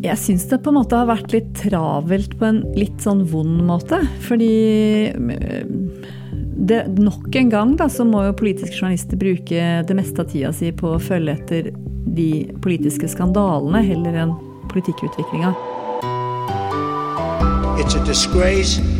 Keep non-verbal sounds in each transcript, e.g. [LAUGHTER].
Jeg syns det på en måte har vært litt travelt på en litt sånn vond måte. Fordi eh, det, nok en gang da, så må jo politiske journalister bruke det meste av tida si på å følge etter de politiske skandalene heller enn politikkutviklinga. It's a disgrace.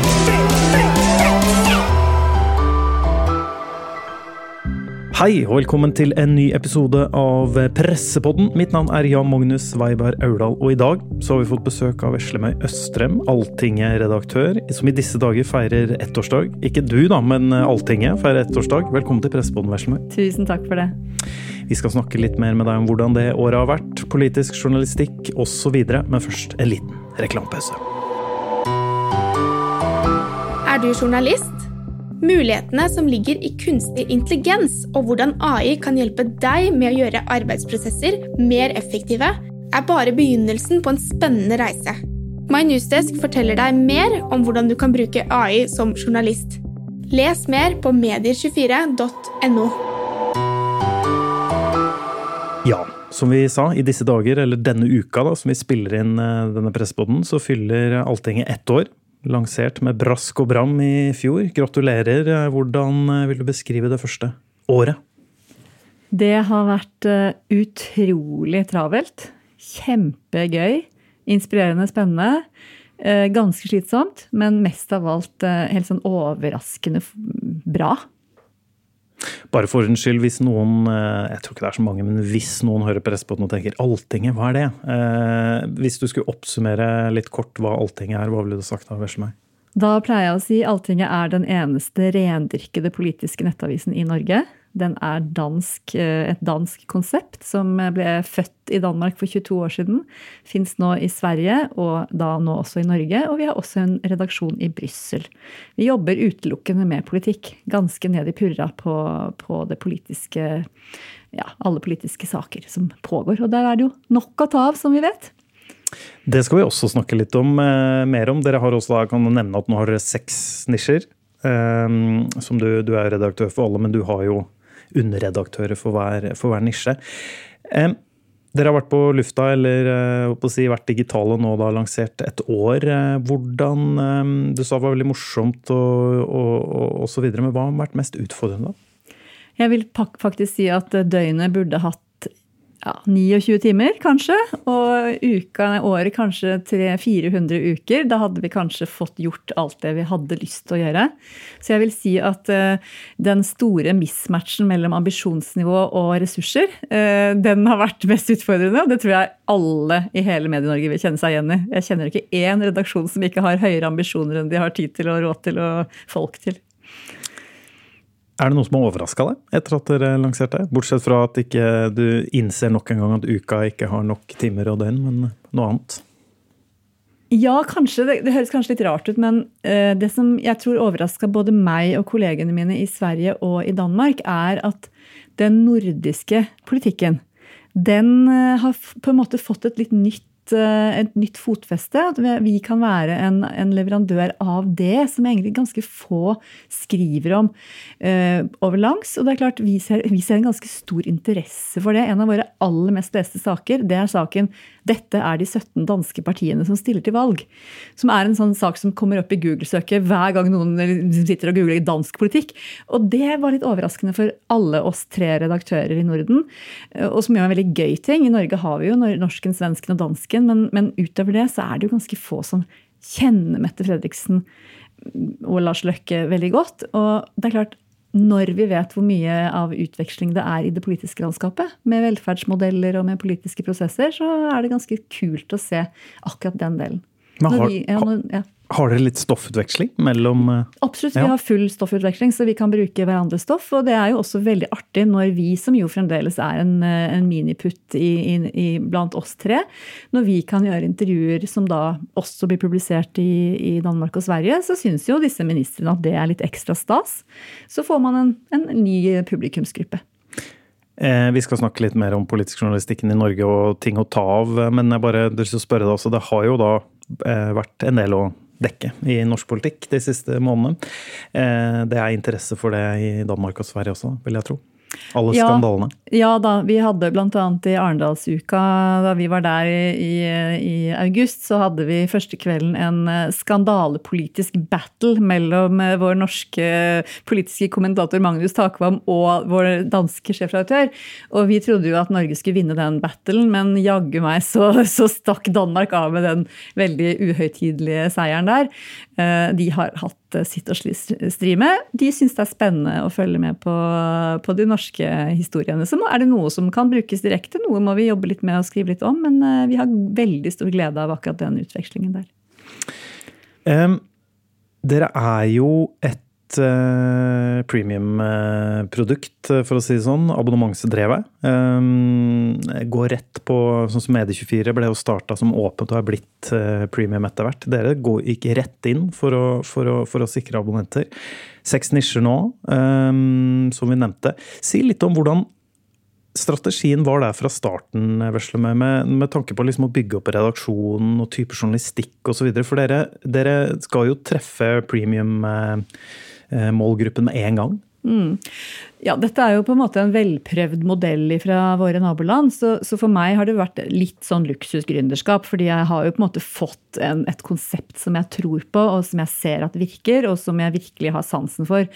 Hei, og velkommen til en ny episode av Pressepodden. Mitt navn er Jan Magnus Weiberg Aurdal, og i dag så har vi fått besøk av Veslemøy Østrem, Alltinget-redaktør, som i disse dager feirer ettårsdag. Ikke du, da, men Alltinget feirer ettårsdag. Velkommen til Pressepodden, Veslemøy. Tusen takk for det. Vi skal snakke litt mer med deg om hvordan det året har vært, politisk journalistikk osv., men først en liten reklamepause. Er du journalist? Mulighetene som ligger i kunstig intelligens og hvordan AI kan hjelpe deg med å gjøre arbeidsprosesser mer effektive, er bare begynnelsen på en spennende reise. My Newsdesk forteller deg mer om hvordan du kan bruke AI som journalist. Les mer på medier24.no. Ja, som vi sa, i disse dager, eller denne uka da, som vi spiller inn eh, denne pressepoden, så fyller Alltinget ett år. Lansert med brask og bram i fjor. Gratulerer. Hvordan eh, vil du beskrive det første året? Det har vært eh, utrolig travelt. Kjempegøy. Inspirerende, spennende. eh, Ganske slitsomt, men mest av alt helt sånn overraskende bra. Bare for en skyld, hvis noen eh, Jeg tror ikke det er så mange, men hvis noen hører på Pressepotten og tenker Alltinget, hva er det? Eh, hvis du skulle oppsummere litt kort hva Alltinget er, hva ville du sagt da, Meg? Da pleier jeg å si Alltinget er den eneste rendyrkede politiske nettavisen i Norge. Den er dansk, eh, et dansk konsept som ble født i Danmark for 22 år siden. Fins nå i Sverige, og da nå også i Norge. Og vi har også en redaksjon i Brussel. Vi jobber utelukkende med politikk. Ganske ned i purra på, på det politiske Ja, alle politiske saker som pågår. Og der er det jo nok å ta av, som vi vet. Det skal vi også snakke litt om, eh, mer om. Dere har også da, kan nevne at nå har dere seks nisjer. eh, som du, du er redaktør for alle, men du har jo underredaktører for hver, for hver nisje. Eh, dere har vært på lufta, eller eh, si, vært digitale nå, da lansert et år. Eh, hvordan eh, Du sa det var veldig morsomt og, og, og, så videre, men hva har vært mest utfordrende? Jeg vil faktisk si at døgnet burde hatt ja, 29 timer, kanskje. Og uka, året kanskje 300-400 uker. Da hadde vi kanskje fått gjort alt det vi hadde lyst til å gjøre. Så jeg vil si at uh, den store mismatchen mellom ambisjonsnivå og ressurser, uh, den har vært mest utfordrende. Og det tror jeg alle i hele Medie-Norge vil kjenne seg igjen i. Jeg kjenner ikke én redaksjon som ikke har høyere ambisjoner enn de har tid til og råd til og folk til. Er det noe som har overraska deg etter at dere lanserte? Bortsett fra at ikke du innser nok en gang at uka ikke har nok timer og døgn, men noe annet? Ja, kanskje. Det, det høres kanskje litt rart ut, men uh, det som jeg tror overraska både meg og kollegene mine i Sverige og i Danmark, er at den nordiske politikken, den uh, har på en måte fått et litt nytt et nytt fotfeste. At vi- kan være en, en leverandør av det, som egentlig ganske få skriver om eh, overlangs. Og det er klart, vi ser, vi ser en ganske stor interesse for det. En av våre aller mest leste saker, det er saken 'Dette er de 17 danske partiene som stiller til valg'. Som er en sånn sak som kommer opp i Google-søket hver gang noen sitter og googler dansk politikk. Og det var litt overraskende for alle oss tre redaktører i Norden. eh, Og som gjør en veldig gøy ting. I Norge har vi jo norsken, svensken og dansken, men, men utover det så er det jo ganske få som kjenner Mette Fredriksen og Lars Løkke veldig godt. Og det er klart, når vi vet hvor mye av utveksling det er i det politiske landskapet, med velferdsmodeller og med politiske prosesser, så er det ganske kult å se akkurat den delen. Men har, vi- ja, når- ja. Har dere litt stoffutveksling mellom eh, Absolutt. Vi Ja. har full stoffutveksling, så vi kan bruke hverandres stoff. Og det er jo også veldig artig når vi, som jo fremdeles er en, eh, en miniputt i, i, i, blant oss tre, når vi kan gjøre intervjuer som da også blir publisert i, i Danmark og Sverige, så syns jo disse ministrene at det er litt ekstra stas. Så får man en, en ny publikumsgruppe. Eh, vi skal snakke litt mer om politisk journalistikken i Norge og ting å ta av, men jeg bare å spørre deg også. Det har jo da vært en del å dekke i norsk politikk de siste månedene. Eh, Det er interesse for det i Danmark og Sverige også, vil jeg tro. Alle Ja. skandalene. Ja da, vi hadde bl.a. i Arendalsuka, da vi var der i, i, august, så hadde vi første kvelden en eh, skandalepolitisk battle mellom eh, vår norske politiske kommentator Magnus Takvam og vår danske sjefredaktør. Og vi trodde jo at Norge skulle vinne den battlen, men jaggu meg så, [LAUGHS] så stakk Danmark av med den veldig uhøytidelige seieren der. Eh, De har hatt sitt å stri med. De syns det er spennende å følge med på, på de norske historiene. Så er det noe som kan brukes direkte, noe må vi jobbe litt med og skrive litt om, men eh, vi har veldig stor glede av akkurat den utvekslingen der. Um, dere er jo et uh, premium-produkt, for å si det sånn. Abonnementsdrevet. Um, går rett på Sånn som Medie24 ble jo starta som åpent og er blitt eh, premium etter hvert. Dere går ikke rett inn for å, for å, for å sikre abonnenter. Seks nisjer nå, um, som vi nevnte. Si litt om hvordan strategien var der fra starten, Vesle, med, med, tanke på liksom å bygge opp redaksjonen og type journalistikk osv. For dere, dere skal jo treffe premium-målgruppen med en gang. Ja, dette er jo på en måte en velprøvd modell fra våre naboland. Så, så for meg har det vært litt sånn luksusgründerskap. Fordi jeg har jo på en måte fått en, et konsept som jeg tror på, og som jeg ser at virker, og som jeg virkelig har sansen for.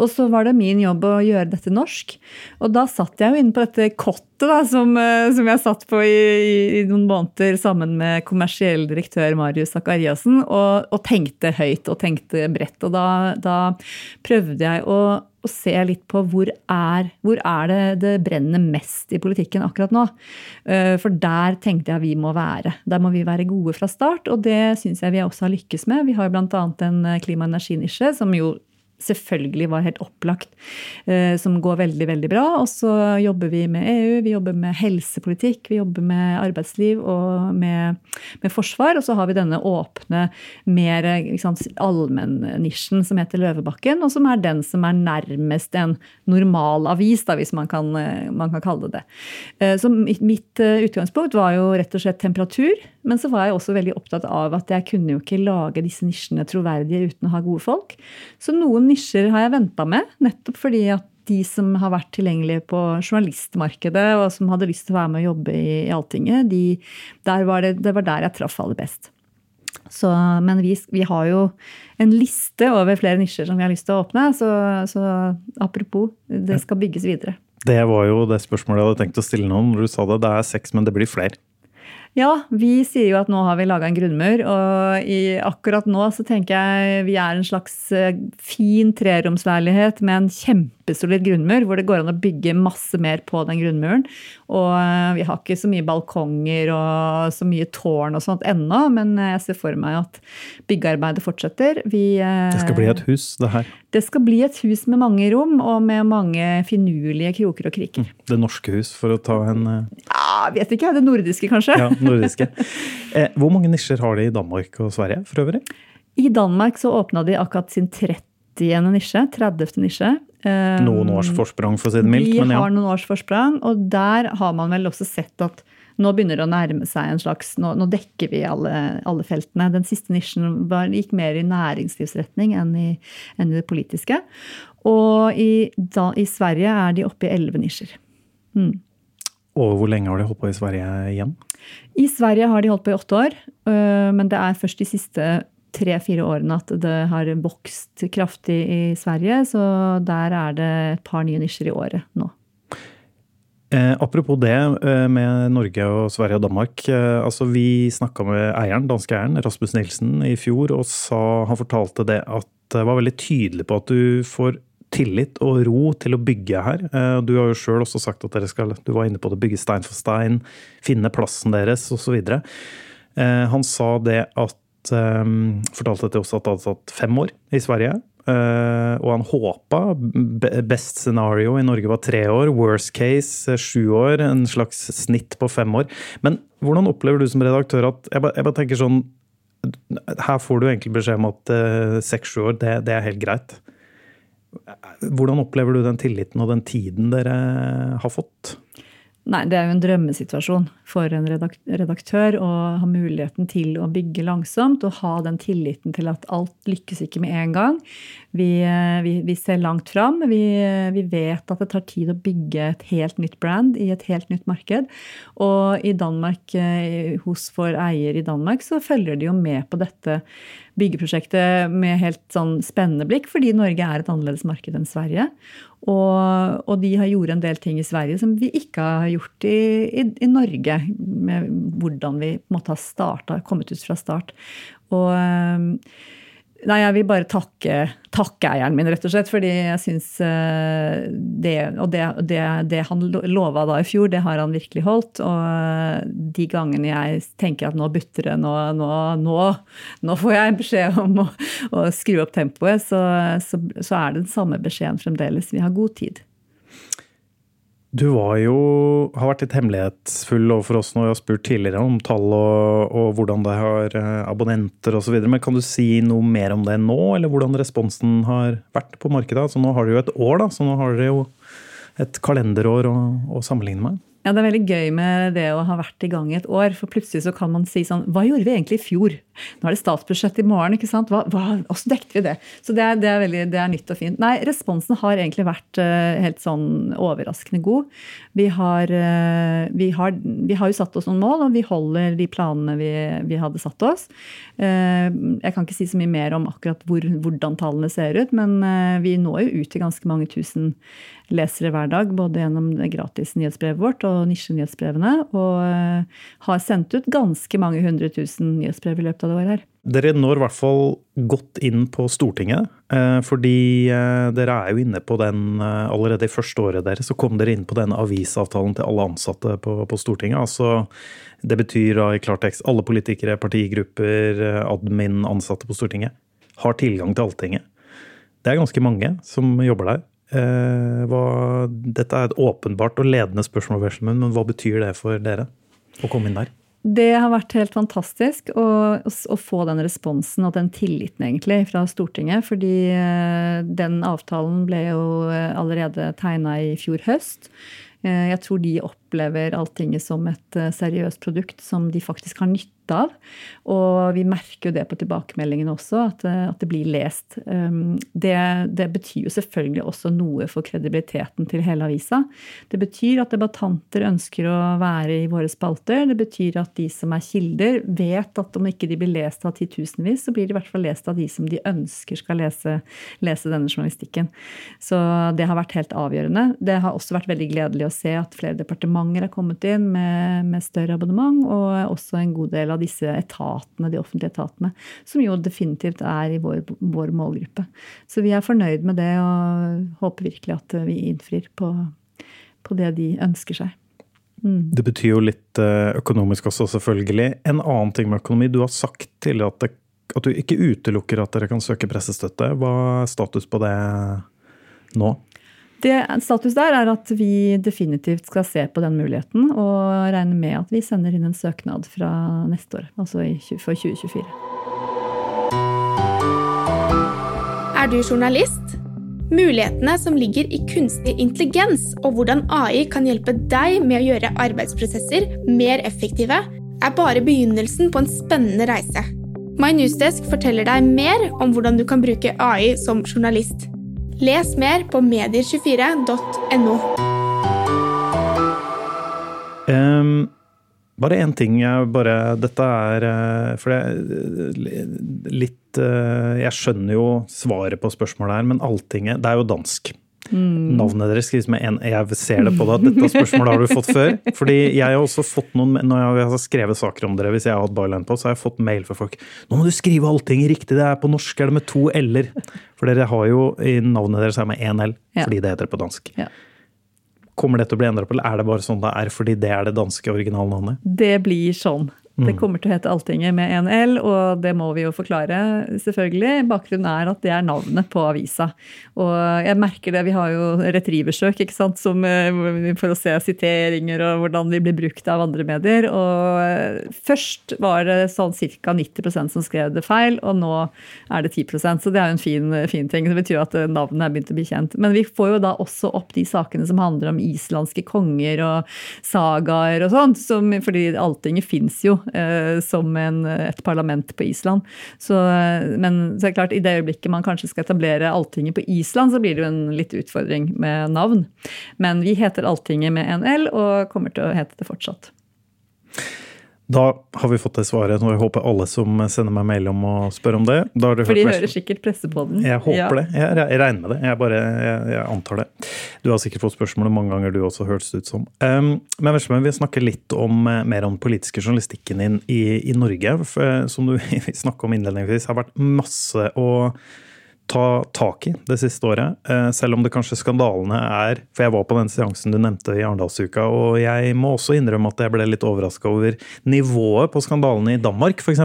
Og så var det min jobb å gjøre dette norsk. Og da satt jeg jo inne på dette kottet da, som, eh, som jeg satt på i, i, i noen måneder sammen med kommersiell direktør Marius Zakariassen, og, og tenkte høyt og tenkte bredt. Og da, da prøvde jeg å å se litt på hvor er, hvor er det det brenner mest i politikken akkurat nå. Eh, For der tenkte jeg vi må være. Der må vi være gode fra start, og det syns jeg vi også har lykkes med. Vi har bl.a. en eh, klima- og energinisje som jo selvfølgelig var helt opplagt, eh, som går veldig veldig bra. Og så jobber vi med EU, vi jobber med helsepolitikk, vi jobber med arbeidsliv og med, med forsvar. Og så har vi denne åpne, mer allmennisjen som heter Løvebakken, og som er den som er nærmest en normalavis, da, hvis man kan, eh, man kan kalle det det. Eh, Så mitt, utgangspunkt var jo rett og slett temperatur, men så var jeg også veldig opptatt av at jeg kunne jo ikke lage disse nisjene troverdige uten å ha gode folk. Så noen nisjer har jeg venta med, nettopp fordi at de som har vært tilgjengelige på journalistmarkedet, og som hadde lyst til å være med og jobbe i, i Alltinget, de, var det, det var der jeg traff aller best. Så, men vi, vi har jo en liste over flere nisjer som vi har lyst til å åpne. Så, så apropos, det skal bygges videre. Det var jo det spørsmålet jeg hadde tenkt å stille noen når du sa det. Det er seks, men det blir flere. Ja, vi sier jo at nå har vi laga en grunnmur, og i, akkurat nå så tenker jeg vi er en slags eh, fin treromsleilighet med en kjempesolid grunnmur, hvor det går an å bygge masse mer på den grunnmuren. Og eh, vi har ikke så mye balkonger og så mye tårn og sånt ennå, men jeg ser for meg at byggearbeidet fortsetter. Vi, eh, Det skal bli et hus, det her. det skal bli et hus med mange rom, og med mange finurlige kroker og kriker. Det norske hus, for å ta en eh, Ja, vet ikke, det nordiske kanskje? ja, nordiske. [LAUGHS] Eh, hvor mange nisjer har de i Danmark og Sverige for øvrig? I Danmark så åpna de akkurat sin 30. nisje, 30. nisje. Eh, Noen års forsprang, for å si det mildt. Vi Men ja. har noen års forsprang, og der har man vel også sett at nå begynner det å nærme seg en slags Nå, nå dekker vi alle, alle feltene. Den siste nisjen var, gikk mer i næringslivsretning enn i, enn i det politiske. Og i, da, i Sverige er de oppe i elleve nisjer. Og hvor lenge har de holdt på i Sverige igjen? I Sverige har de holdt på i åtte år, øh, men det er først de siste tre-fire årene at det har vokst kraftig i Sverige. Så der er det et par nye nisjer i året nå. Eh, apropos det eh, med Norge og Sverige og Danmark. Eh, altså Vi snakka med eieren, danske eieren, Rasmus Nilsen, i fjor, og sa, han fortalte det at det var veldig tydelig på at du får tillit og ro til å bygge her. Eh, Du har jo sjøl også sagt at dere skal du var inne på det, bygge stein for stein, finne plassen deres osv. Han sa det at eh, Fortalte til oss at han hadde tatt fem år i Sverige. Uh, og han håpa best scenario i Norge var tre år, worst case eh, sju år, en slags snitt på fem år. Men hvordan opplever du som redaktør at Jeg bare, jeg bare tenker sånn Her får du egentlig beskjed om at eh, seks-sju år, det, det er helt greit. Hvordan opplever du den tilliten og den tiden dere har fått? Nei, det er jo en drømmesituasjon for en redaktør å ha muligheten til å bygge langsomt og ha den tilliten til at alt lykkes ikke med en gang. Vi, eh, vi, vi ser langt fram. Vi, eh, vi, vet at det tar tid å bygge et helt nytt brand i et helt nytt marked. Og i Danmark, eh, hos vår eier i Danmark, så følger de jo med på dette byggeprosjektet med helt sånn spennende blikk, fordi Norge er et annerledes marked enn Sverige. Og, og, de har gjort en del ting i Sverige som vi ikke har gjort i, i, i Norge. Med hvordan vi måtte ha starta, kommet ut fra start. Og Nei, jeg vil bare takke, takke, eieren min, rett og slett. Fordi jeg syns eh, det Og det, det, det, han lova da i fjor, det har han virkelig holdt. Og de gangene jeg tenker at nå butter det, nå, nå, nå, nå får jeg beskjed om å, å skru opp tempoet, så, så, så er det den samme beskjeden fremdeles. Vi har god tid. Du var jo, har vært litt hemmelighetsfull overfor oss når vi har spurt tidligere om tall og, og hvordan det har eh, abonnenter osv. Men kan du si noe mer om det nå, eller hvordan responsen har vært på markedet? Så nå har dere jo et år, da, så nå har dere jo et kalenderår å, å sammenligne med. Ja, Det er veldig gøy med det å ha vært i gang i et år. For plutselig så kan man si sånn Hva gjorde vi egentlig i fjor? Nå er det statsbudsjett i morgen. ikke sant? Hva, hvordan dekket vi det? Så det er, det, er veldig, det er, nytt og fint. Nei, responsen har egentlig vært uh, helt sånn overraskende god. Vi har, uh, vi, har, vi har, jo satt oss noen mål, og vi holder de planene vi, vi hadde satt oss. Uh, jeg kan ikke si så mye mer om akkurat hvor, hvordan tallene ser ut, men vi når jo ut til ganske mange tusen lesere hver dag, både gjennom gratis nyhetsbrevet vårt og nisjenyhetsbrevene. Og eh, har sendt ut ganske mange hundre tusen nyhetsbrev i løpet av det året her. Dere når i hvert fall godt inn på Stortinget. Eh, fordi eh, dere er jo inne på den allerede i første året deres. Så kom dere inn på den avisavtalen til alle ansatte på, på Stortinget. Altså, det betyr da i klartekst alle politikere, partigrupper, admin, ansatte på Stortinget har tilgang til Alltinget. Det er ganske mange som jobber der. Eh, hva, dette er et åpenbart og ledende spørsmål, men hva betyr det for dere å komme inn der? Det har vært helt fantastisk å, å, få den responsen og den tilliten egentlig fra Stortinget. Fordi eh, den avtalen ble jo eh, allerede tegna i fjor høst. Jeg tror de opplever Alltinget som et seriøst produkt som de faktisk har nytte av. Og vi merker jo det på tilbakemeldingene også, at, at det blir lest. Um, det, det, betyr jo selvfølgelig også noe for kredibiliteten til hele avisa. Det betyr at debattanter ønsker å være i våre spalter. Det betyr at de som er kilder, vet at om ikke de blir lest av titusenvis, så blir de i hvert fall lest av de som de ønsker skal lese, lese denne journalistikken. Så det har vært helt avgjørende. Det har også vært veldig gledelig å se at flere departementer har kommet inn med, med større abonnement, og også en god del av disse etatene, de offentlige etatene, som jo definitivt er i vår, vår målgruppe. Så vi er fornøyd med det og håper virkelig at vi innfrir på, på det de ønsker seg. Mm. Det betyr jo litt eh, økonomisk også, selvfølgelig. En annen ting med økonomi. Du har sagt til at, det, at du ikke utelukker at dere kan søke pressestøtte. Hva er status på det nå? Det, status der er at vi definitivt skal se på den muligheten og regne med at vi sender inn en søknad fra neste år, altså for 2024. Er du journalist? Mulighetene som ligger i kunstig intelligens og hvordan AI kan hjelpe deg med å gjøre arbeidsprosesser mer effektive, er bare begynnelsen på en spennende reise. My Newsdesk forteller deg mer om hvordan du kan bruke AI som journalist. Les mer på medier24.no. Um, bare én ting. Jeg bare, dette er eh, For det litt eh, Jeg skjønner jo svaret på spørsmålet her, men Alltinget Det er jo dansk. Mm. Navnet deres skrives med en Jeg ser det på deg at dette spørsmålet har du fått før. Fordi jeg har også fått noen Når jeg har skrevet saker om dere, hvis jeg har hatt byline på, så har jeg fått mail fra folk. Nå må du skrive allting riktig, det er på norsk, er det med to l-er? For dere har jo i navnet deres er med én l, fordi det heter det på dansk. Ja. Kommer det til å bli endra på, eller er det bare sånn det er fordi det er det danske originalnavnet? Det blir sånn. Det kommer til å hete Alltinget med en L, og det må vi jo forklare, selvfølgelig. Bakgrunnen er at det er navnet på avisa. Og jeg merker det, vi har jo retrieversøk ikke sant, som, eh, for å se siteringer og hvordan de blir brukt av andre medier. Og eh, først var det sånn ca. 90% som skrev det feil, og nå er det 10% Så det er jo en fin, fin ting. Det betyr at navnet er begynt å bli kjent. Men vi får jo da også opp de sakene som handler om islandske konger og sagaer og sånt, som, fordi Alltinget fins jo eh, som en, et parlament på Island. Så, eh, men så er det klart, i det øyeblikket man kanskje skal etablere Alltinget på Island, så blir det jo en litt utfordring med navn. Men vi heter Alltinget med en L, og kommer til å hete det fortsatt. Da har vi fått det svaret, og jeg håper alle som sender meg mail om å spørre om det. Da har dere For de hører sikkert presse på den. Jeg håper Ja. det. Jeg, jeg regner med det. Jeg bare jeg, jeg antar det. Du har sikkert fått spørsmålet mange ganger, du også, hørtes det ut som. Um, men Veslemann, vi snakker litt om, eh, mer om den politiske journalistikken din i, i Norge. For, eh, som du [LAUGHS] snakka om innledningsvis, har vært masse å ta tak i det siste året. Eh, selv om det kanskje skandalene er For jeg var på den seansen du nevnte i Arendalsuka, og jeg må også innrømme at jeg ble litt overraska over nivået på skandalene i Danmark, f.eks.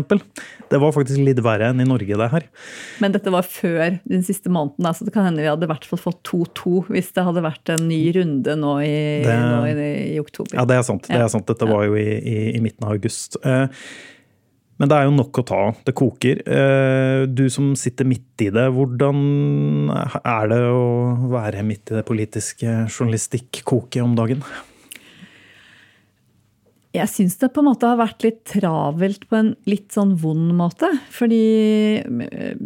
Det var faktisk litt verre enn i Norge, det her. Men dette var før den siste måneden, så så det kan hende vi hadde i hvert fall fått 2-2 hvis det hadde vært en ny runde nå i, Det- nå i, i oktober. Ja, det er sant. Det er sant. Dette var jo i, i, i midten av august. Eh, Men det er jo nok å ta. Det koker. Eh, Du som sitter midt i det, hvordan er det å være midt i det politiske journalistikk-koket om dagen? Jeg syns det på en måte har vært litt travelt på en litt sånn vond måte. Fordi eh,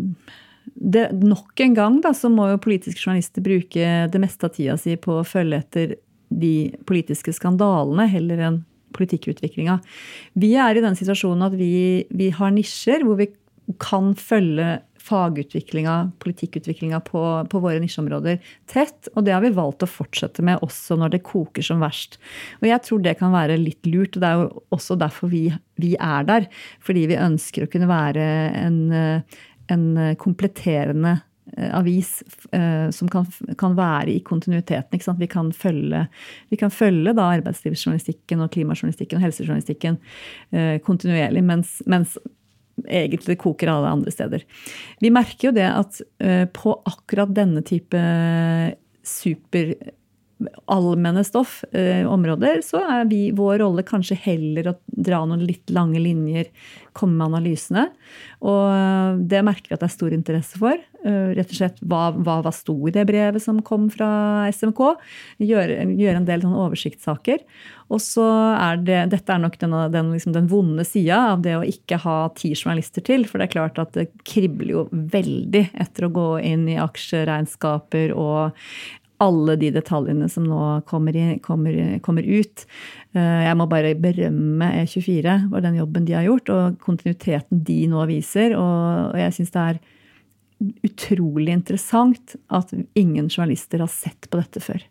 det, nok en gang da, så må jo politiske journalister bruke det meste av tida si på å følge etter de politiske skandalene heller enn politikkutviklinga. Vi er i den situasjonen at vi, vi har nisjer hvor vi kan følge fagutviklinga, politikkutviklinga på, på våre nisjeområder tett. Og det har vi valgt å fortsette med også når det koker som verst. Og jeg tror det kan være litt lurt, og det er jo også derfor vi, vi er der. Fordi vi ønsker å kunne være en, en kompletterende avis eh, som kan, kan være i kontinuiteten. Vi kan følge, vi kan følge da arbeidslivsjournalistikken og klimajournalistikken og helsejournalistikken eh, kontinuerlig, mens, mens egentlig det koker alle andre steder. Vi merker jo det at eh, på akkurat denne type super allmenne stoff, eh, så er vi, vår rolle kanskje heller å dra noen litt lange linjer, komme med analysene. Og eh, det merker vi at det er stor interesse for. Eh, rett og slett hva, hva, hva sto i det brevet som kom fra SMK? Gjøre, gjøre en del sånne oversiktssaker. Og så er det, dette er nok den, den, liksom den vonde sida av det å ikke ha ti journalister til. For det er klart at det kribler jo veldig etter å gå inn i aksjeregnskaper og alle de detaljene som nå kommer, i, kommer, kommer ut. Eh, Jeg må bare berømme E24 for den jobben de har gjort, og kontinuiteten de nå viser. Og jeg syns det er utrolig interessant at ingen journalister har sett på dette før.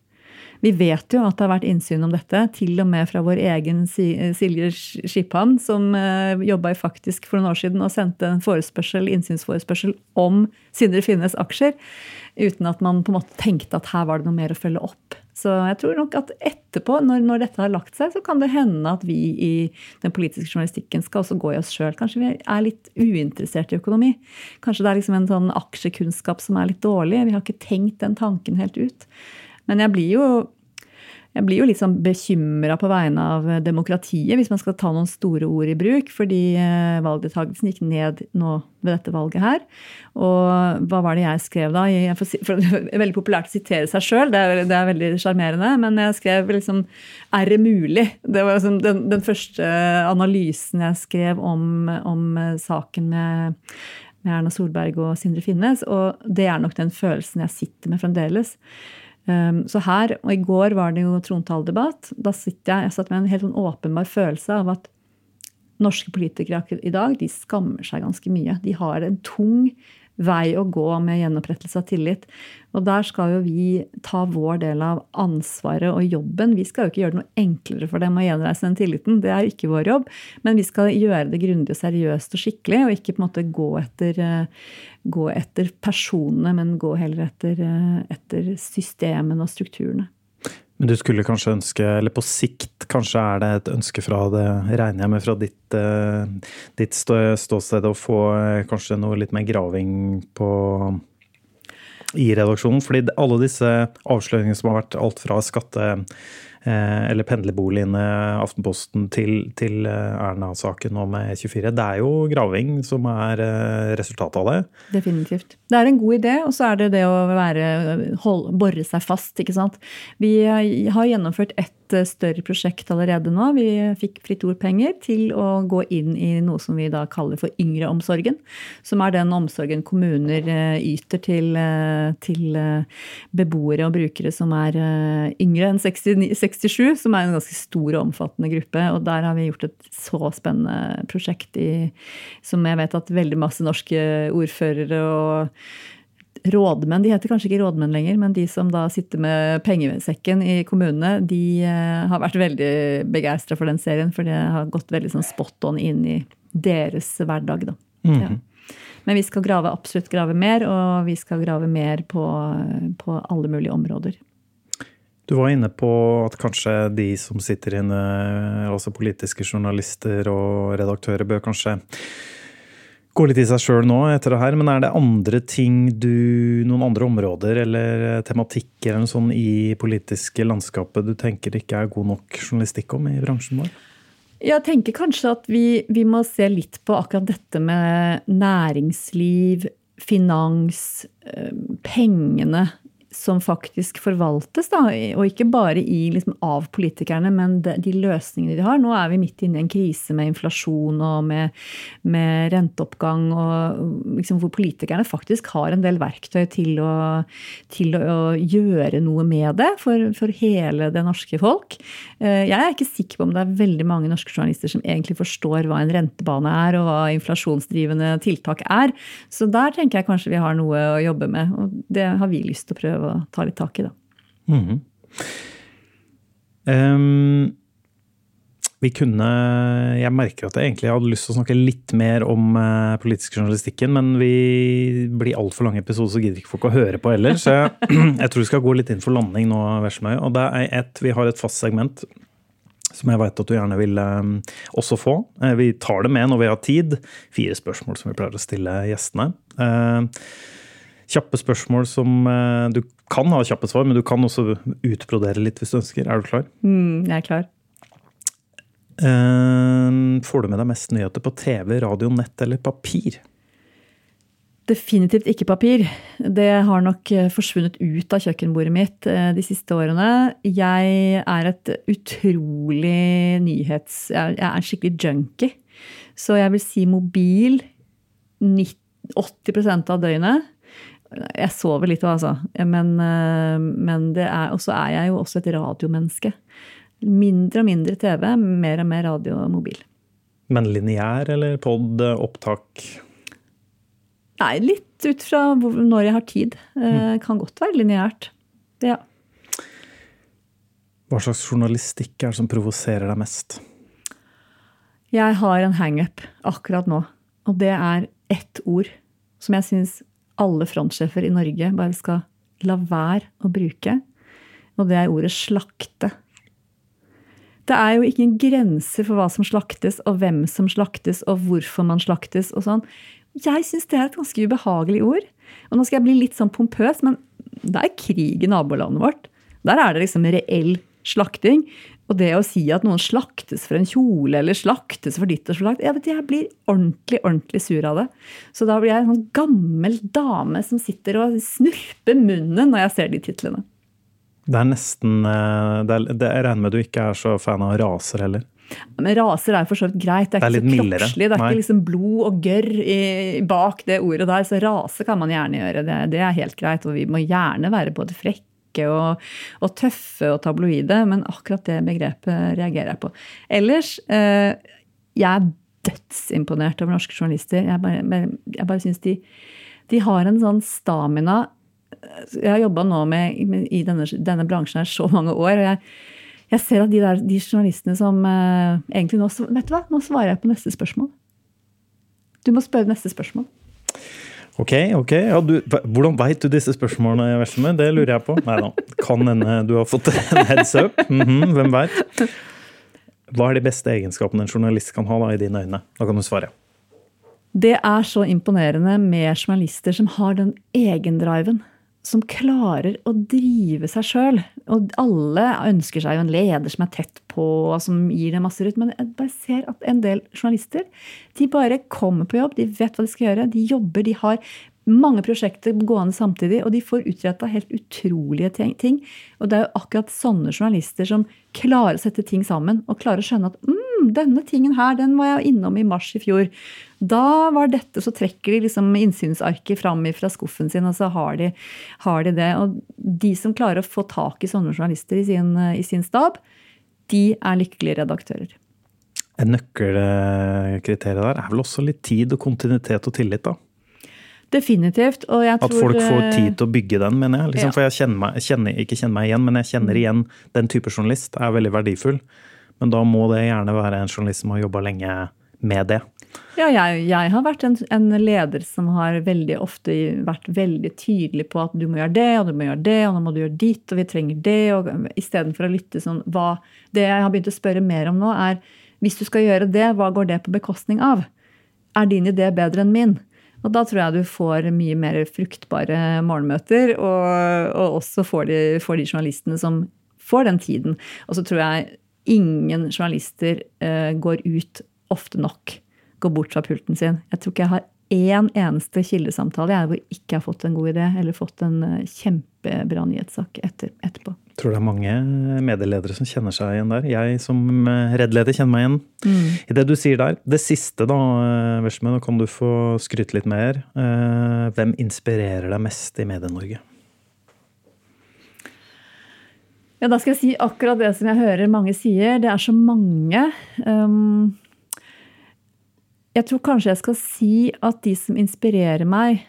Vi vet jo at det har vært innsyn om dette, til og med fra vår egen Silje Skiphan, som jobba i Faktisk for noen år siden og sendte en forespørsel, innsynsforespørsel om Sindre Finnes aksjer, uten at man på en måte tenkte at her var det noe mer å følge opp. Så jeg tror nok at etterpå, når, når dette har lagt seg, så kan det hende at vi i den politiske journalistikken skal også gå i oss sjøl. Kanskje vi er litt uinteressert i økonomi. Kanskje det er liksom en sånn aksjekunnskap som er litt dårlig. Vi har ikke tenkt den tanken helt ut. Men jeg blir jo jeg blir jo litt sånn bekymra på vegne av demokratiet, hvis man skal ta noen store ord i bruk. Fordi eh, valgdeltakelsen gikk ned nå ved dette valget her. Og hva var det jeg skrev da? Jeg får for [LAUGHS] det er veldig populært å sitere seg sjøl, det, det er veldig sjarmerende. Men jeg skrev liksom Er det mulig? Det var liksom den, den første analysen jeg skrev om, om eh, saken med med Erna Solberg og Sindre Finnes. Og det er nok den følelsen jeg sitter med fremdeles. Um, så her, og i går var det jo trontaledebatt. Da sitter jeg, jeg satt med en helt sånn åpenbar følelse av at norske politikere i dag de skammer seg ganske mye. De har en tung vei å gå med gjenopprettelse av tillit. Og der skal jo vi ta vår del av ansvaret og jobben. Vi skal jo ikke gjøre det noe enklere for dem å gjenreise den tilliten. Det er ikke vår jobb. Men vi skal gjøre det grundig og seriøst og skikkelig, og ikke på en måte gå etter, eh, gå etter personene, men gå heller etter, eh, etter systemene og strukturene. Men du skulle kanskje ønske, eller på sikt kanskje er det et ønske fra det, regner jeg med fra ditt, eh, ditt ståsted, å få eh, kanskje noe litt mer graving på i redaksjonen. Fordi alle disse avsløringene som har vært alt fra skatte- eller pendlerboligene, Aftenposten, til, til eh, Erna-saken om med E24, det er jo graving som er eh, resultatet av det. Definitivt. Det er en god idé, og så er det det å være, hold, bore seg fast. ikke sant? Vi eh, har gjennomført ett eh, større prosjekt allerede nå. Vi fikk Fritt Ord-penger til å gå inn i noe som vi da kaller for yngreomsorgen. Som er den omsorgen kommuner eh, yter til, eh, til beboere og brukere som er yngre enn 69, 67, som er en ganske stor og omfattende gruppe. Og der har vi gjort et så spennende prosjekt i, som jeg vet at veldig masse norske ordførere og rådmenn, de heter kanskje ikke rådmenn lenger, men de som da sitter med pengesekken i kommunene, de eh, har vært veldig begeistra for den serien, for det har gått veldig sånn spot on inn i deres hverdag. da. Ja. Men vi skal grave, absolutt grave mer, og vi skal grave mer på, på alle mulige områder. Du var inne på at kanskje de som sitter inne, altså politiske journalister og redaktører, bør kanskje gå litt i seg sjøl nå etter det her. Men er det andre ting du, noen andre områder eller tematikker eller noe sånn i politiske landskapet du tenker det ikke er god nok journalistikk om i bransjen vår? Jeg tenker kanskje at vi, vi må se litt på akkurat dette med næringsliv, finans, eh, pengene som faktisk forvaltes, da, og ikke bare i, liksom, av politikerne, men de, de løsningene de har. Nå er vi midt inne i en krise med inflasjon og med, med renteoppgang, og liksom, hvor politikerne faktisk har en del verktøy til å, til å, gjøre noe med det for, for hele det norske folk. Eh, Jeg er ikke sikker på om det er veldig mange norske journalister som egentlig forstår hva en rentebane er, og hva inflasjonsdrivende tiltak er. Så der tenker jeg kanskje vi har noe å jobbe med, og det har vi lyst til å prøve å ta litt tak i, da. Ehm, vi kunne Jeg merker at jeg egentlig hadde lyst til å snakke litt mer om uh, politisk journalistikken, men vi blir altfor lange episoder, så gidder ikke folk å høre på heller. Så jeg, [LAUGHS] [CLEARS THROAT] jeg tror vi skal gå litt inn for landing nå, Veslemøy. Og det er et, vi har et fast segment som jeg vet at du gjerne vil eh, også få. Eh, vi tar det med når vi har tid. Fire spørsmål som vi pleier å stille gjestene. Eh, kjappe spørsmål som eh, Du kan ha kjappe svar, men du kan også utbrodere litt hvis du ønsker. Er du klar? Mm, jeg er klar. Eh, får du med deg mest nyheter på TV, radio, nett eller papir? Definitivt ikke papir. Det har nok eh, forsvunnet ut av kjøkkenbordet mitt de siste årene. Jeg er et utrolig nyhets... Jeg jeg er en skikkelig junkie. Så jeg vil si mobil 80% av døgnet. Jeg sover litt, altså. Men, eh, men det er, og så er jeg jo også et radiomenneske. Mindre og mindre TV, mer og mer radio og mobil. Men lineær eller pod, opptak? Nei, litt ut fra hvor, når jeg har tid. Mm. Kan godt være lineært. Ja. Hva slags journalistikk er det som provoserer deg mest? Jeg har en hangup akkurat nå, og det er ett ord som jeg syns alle frontsjefer i Norge bare skal la være å bruke, og det er ordet slakte. Det er jo ingen grenser for hva som slaktes, og hvem som slaktes, og hvorfor man slaktes og sånn. Jeg syns det er et ganske ubehagelig ord. Og nå skal jeg bli litt sånn pompøs, men det er krig i nabolandet vårt. Der er det liksom reell slakting. Og det å si at noen slaktes for en kjole, eller slaktes for ditt og slakt Jeg vet, jeg blir ordentlig, ordentlig sur av det. Så da blir jeg en sånn gammel dame som sitter og snurper munnen når jeg ser de titlene. Det er nesten eh, det er, det, Jeg regner med du ikke er så fan av raser heller? Men raser er for så vidt greit. Det er, Det er ikke så mildere. kroppslig. Det er Nei. ikke liksom blod og gørr bak det ordet der. Så rase kan man gjerne gjøre. Det, det er helt greit. Og vi må gjerne være både frekke og, og tøffe og tabloide, men akkurat det begrepet reagerer jeg på. Ellers, eh, jeg er dødsimponert over norske journalister. Jeg bare, jeg bare syns de, de har en sånn stamina Jeg har jobba nå med, med, i denne, denne bransjen her så mange år. og jeg jeg ser at de, der, de journalistene som eh, egentlig nå Vet du hva, nå svarer jeg på neste spørsmål. Du må spørre neste spørsmål. Ok, ok. Ja, du, hvordan veit du disse spørsmålene, Veslemøy? Det lurer jeg på. Nei da. Kan hende du har fått en heads up. Mhm, hvem veit? Hva er de beste egenskapene en journalist kan ha da, i dine øyne? Da kan du svare. Det er så imponerende med journalister som har den egendriven. Som klarer å drive seg sjøl. Og alle ønsker seg jo en leder som er tett på, og som gir dem masse ut. Men jeg bare ser at en del journalister de bare kommer på jobb, de vet hva de skal gjøre. De jobber, de har mange prosjekter gående samtidig, og de får utretta helt utrolige ting. Og det er jo akkurat sånne journalister som klarer å sette ting sammen, og klarer å skjønne at mm, denne tingen her, den var jeg innom i mars i fjor. Da var dette, så trekker de liksom innsynsarket fram fra skuffen sin, og så har de, har de, det. Og de som klarer å få tak i sånne journalister i sin, i sin stab, de er lykkelige redaktører. En nøkkelkriterium der er vel også litt tid og kontinuitet og tillit, da? Definitivt. Og jeg tror At folk får tid eh, til å bygge den, mener jeg. Liksom, Ja. For jeg kjenner meg, kjenner, ikke kjenner meg igjen, men jeg kjenner igjen den type journalist er veldig verdifull. Men da må det gjerne være en journalist som har jobba lenge med det. Ja, jeg, jeg har vært en, en leder som har veldig ofte vært veldig tydelig på at du må gjøre det, og du må gjøre det, og nå må du gjøre ditt, og vi trenger det. og Istedenfor å lytte sånn hva Det jeg har begynt å spørre mer om nå, er hvis du skal gjøre det, hva går det på bekostning av? Er din idé bedre enn min? Og da tror jeg du får mye mer fruktbare morgenmøter, og, og også får de, får de journalistene som får den tiden. Og så tror jeg ingen journalister eh, går ut ofte nok, går bort fra pulten sin. Jeg tror ikke jeg har én eneste kildesamtale jeg, hvor jeg ikke har fått en god idé eller fått en eh, kjempebra nyhetssak etter, etterpå. Jeg tror det er mange medieledere som kjenner seg igjen der. Jeg som eh, redd-leder kjenner meg igjen i det du sier der. Det siste, da, eh, nå kan du få skryte litt mer. Hvem inspirerer deg mest i Medie-Norge? Ja, da skal jeg si akkurat det som jeg hører mange sier. Det er så mange. Um, jeg tror kanskje jeg skal si at de som inspirerer meg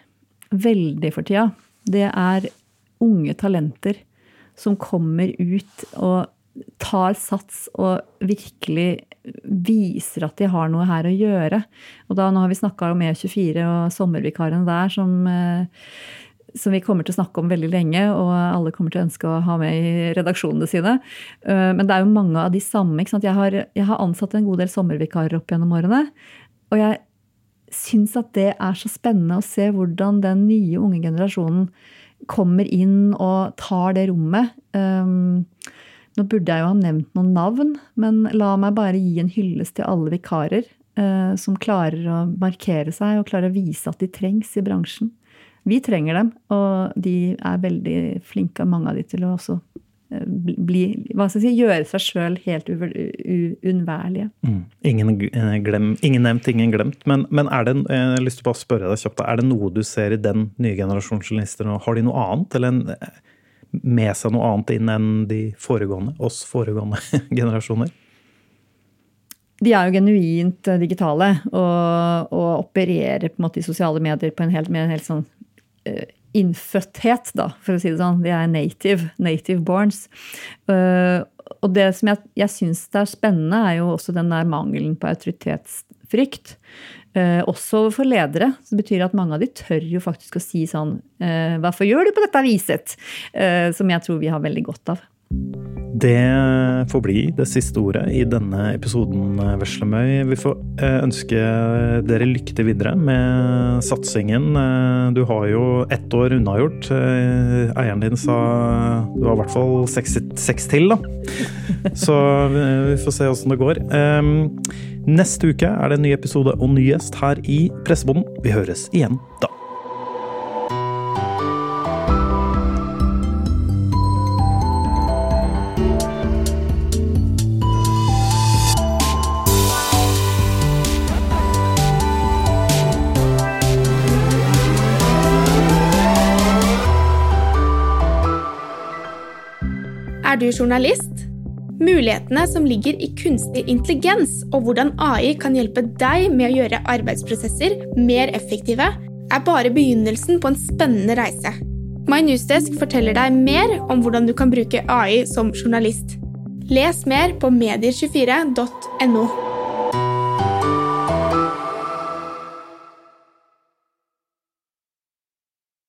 veldig for tida, det er unge talenter som kommer ut og tar sats og virkelig viser at de har noe her å gjøre. Og da, nå har vi snakka om E24 og sommervikarene der som eh, som vi kommer til å snakke om veldig lenge, og alle kommer til å ønske å ha med i redaksjonene sine. Eh, Men det er jo mange av de samme. Jeg har, jeg har ansatt en god del sommervikarer opp gjennom årene. Og jeg syns at det er så spennende å se hvordan den nye unge generasjonen kommer inn og tar det rommet. Um, Nå burde jeg jo ha nevnt noen navn, men la meg bare gi en hyllest til alle vikarer eh, som klarer å markere seg og klarer å vise at de trengs i bransjen. Vi trenger dem, og de er veldig flinke, mange av de, til å også eh, bli, hva skal jeg si, gjøre seg sjøl helt uunnværlige. Mm. Ingen, eh, ingen nevnt, ingen glemt. Men, men er det, jeg har lyst til å bare spørre deg kjapt, er det noe du ser i den nye generasjonen journalister nå? Har de noe annet, eller en, med seg noe annet inn enn de foregående, oss foregående [LAUGHS] generasjoner? De er jo genuint eh, digitale og, og opererer på en måte i sosiale medier på en helt, med en helt sånn eh, innfødthet, da, for å si det sånn. De er native, native borns. Eh, og det som jeg, jeg syns er spennende, er jo også den der mangelen på autoritetsfrykt. Eh, også for ledere. Så det betyr at mange av de tør jo faktisk å si sånn eh, Hvorfor gjør du på dette viset? Eh, som jeg tror vi har veldig godt av. Det får bli det siste ordet i denne episoden, Veslemøy. Vi får eh, ønske dere lykke til videre med satsingen. Eh, Du har jo ett år unnagjort. Eh, Eieren din sa du har i hvert fall seks, seks til, da. [LAUGHS] Så vi får se åssen det går. Eh, Neste uke er det en ny episode og ny gjest her i Presseboden. Vi høres igjen da. Journalist? Mulighetene som ligger i kunstig intelligens og hvordan AI kan hjelpe deg med å gjøre arbeidsprosesser mer effektive, er bare begynnelsen på en spennende reise. My Newsdesk forteller deg mer om hvordan du kan bruke AI som journalist. Les mer på medier24.no.